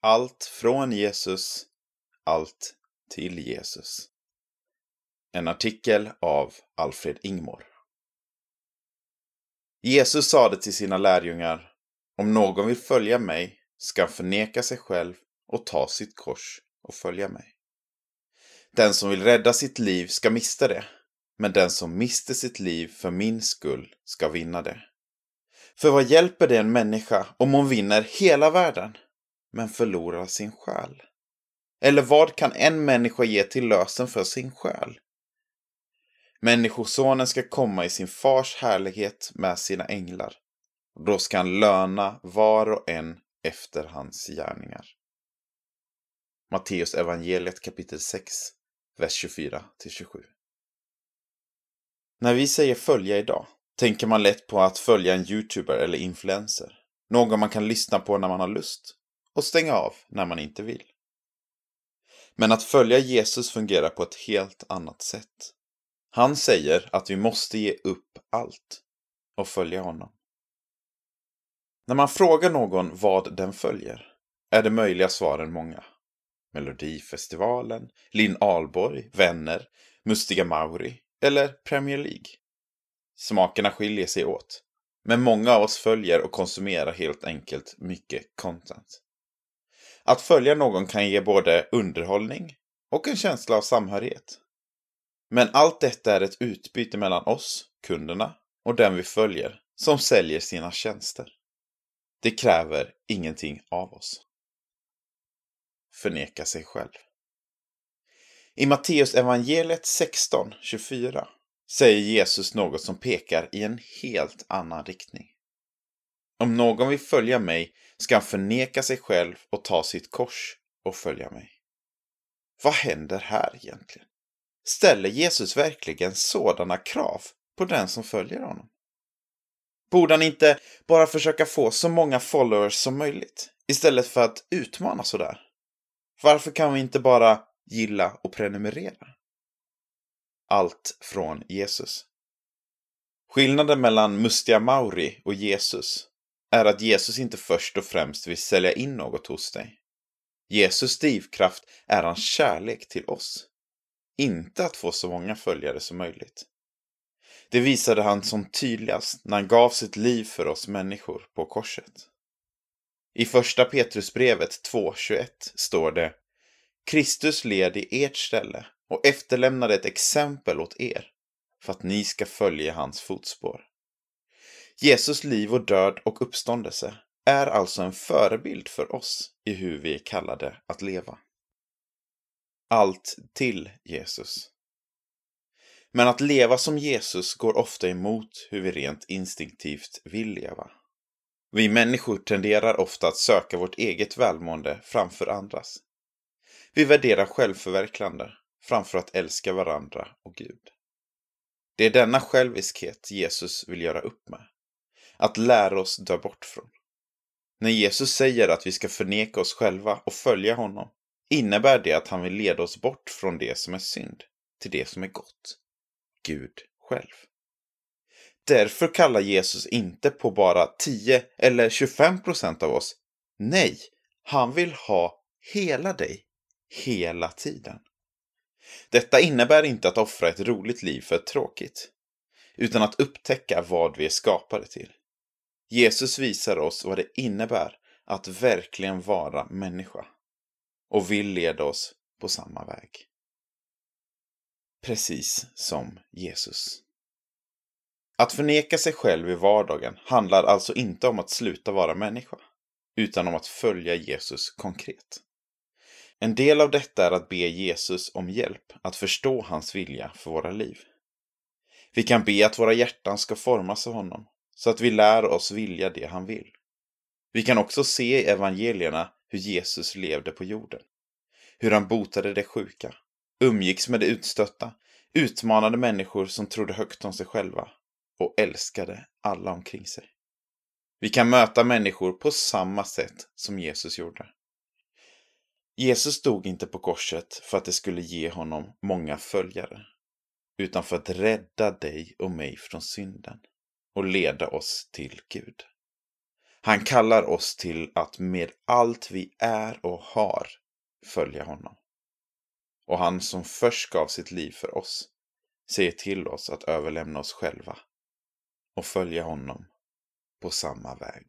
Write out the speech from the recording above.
Allt från Jesus, allt till Jesus. En artikel av Alfred Ingmor. Jesus sade till sina lärjungar, om någon vill följa mig ska han förneka sig själv och ta sitt kors och följa mig. Den som vill rädda sitt liv ska mista det, men den som mister sitt liv för min skull ska vinna det. För vad hjälper det en människa om hon vinner hela världen men förlorar sin själ? Eller vad kan en människa ge till lösen för sin själ? Människosonen ska komma i sin fars härlighet med sina änglar. Då ska han löna var och en efter hans gärningar. Matteus evangeliet kapitel 6, vers 24-27. När vi säger följa idag tänker man lätt på att följa en youtuber eller influencer. Någon man kan lyssna på när man har lust och stänga av när man inte vill. Men att följa Jesus fungerar på ett helt annat sätt. Han säger att vi måste ge upp allt och följa honom. När man frågar någon vad den följer är det möjliga svaren många. Melodifestivalen, Linn Ahlborg, Vänner, Mustiga Mauri eller Premier League. Smakerna skiljer sig åt. Men många av oss följer och konsumerar helt enkelt mycket content. Att följa någon kan ge både underhållning och en känsla av samhörighet. Men allt detta är ett utbyte mellan oss, kunderna, och den vi följer, som säljer sina tjänster. Det kräver ingenting av oss. Förneka sig själv. I Matteus evangeliet 16.24 säger Jesus något som pekar i en helt annan riktning. Om någon vill följa mig ska han förneka sig själv och ta sitt kors och följa mig. Vad händer här egentligen? Ställer Jesus verkligen sådana krav på den som följer honom? Borde han inte bara försöka få så många followers som möjligt istället för att utmana sådär? Varför kan vi inte bara gilla och prenumerera? Allt från Jesus. Skillnaden mellan Mustiga Mauri och Jesus är att Jesus inte först och främst vill sälja in något hos dig. Jesus drivkraft är hans kärlek till oss. Inte att få så många följare som möjligt. Det visade han som tydligast när han gav sitt liv för oss människor på korset. I första Petrusbrevet 2.21 står det Kristus led i ert ställe och efterlämnade ett exempel åt er för att ni ska följa hans fotspår. Jesus liv och död och uppståndelse är alltså en förebild för oss i hur vi är kallade att leva. Allt till Jesus. Men att leva som Jesus går ofta emot hur vi rent instinktivt vill leva. Vi människor tenderar ofta att söka vårt eget välmående framför andras. Vi värderar självförverkligande framför att älska varandra och Gud. Det är denna själviskhet Jesus vill göra upp med. Att lära oss dö bort från. När Jesus säger att vi ska förneka oss själva och följa honom innebär det att han vill leda oss bort från det som är synd till det som är gott. Gud själv. Därför kallar Jesus inte på bara 10 eller 25 procent av oss. Nej, han vill ha hela dig, hela tiden. Detta innebär inte att offra ett roligt liv för ett tråkigt, utan att upptäcka vad vi är skapade till. Jesus visar oss vad det innebär att verkligen vara människa och vill leda oss på samma väg. Precis som Jesus. Att förneka sig själv i vardagen handlar alltså inte om att sluta vara människa, utan om att följa Jesus konkret. En del av detta är att be Jesus om hjälp att förstå hans vilja för våra liv. Vi kan be att våra hjärtan ska formas av honom, så att vi lär oss vilja det han vill. Vi kan också se i evangelierna hur Jesus levde på jorden. Hur han botade de sjuka, umgicks med de utstötta, utmanade människor som trodde högt om sig själva och älskade alla omkring sig. Vi kan möta människor på samma sätt som Jesus gjorde. Jesus dog inte på korset för att det skulle ge honom många följare, utan för att rädda dig och mig från synden och leda oss till Gud. Han kallar oss till att med allt vi är och har följa honom. Och han som först gav sitt liv för oss säger till oss att överlämna oss själva och följa honom på samma väg.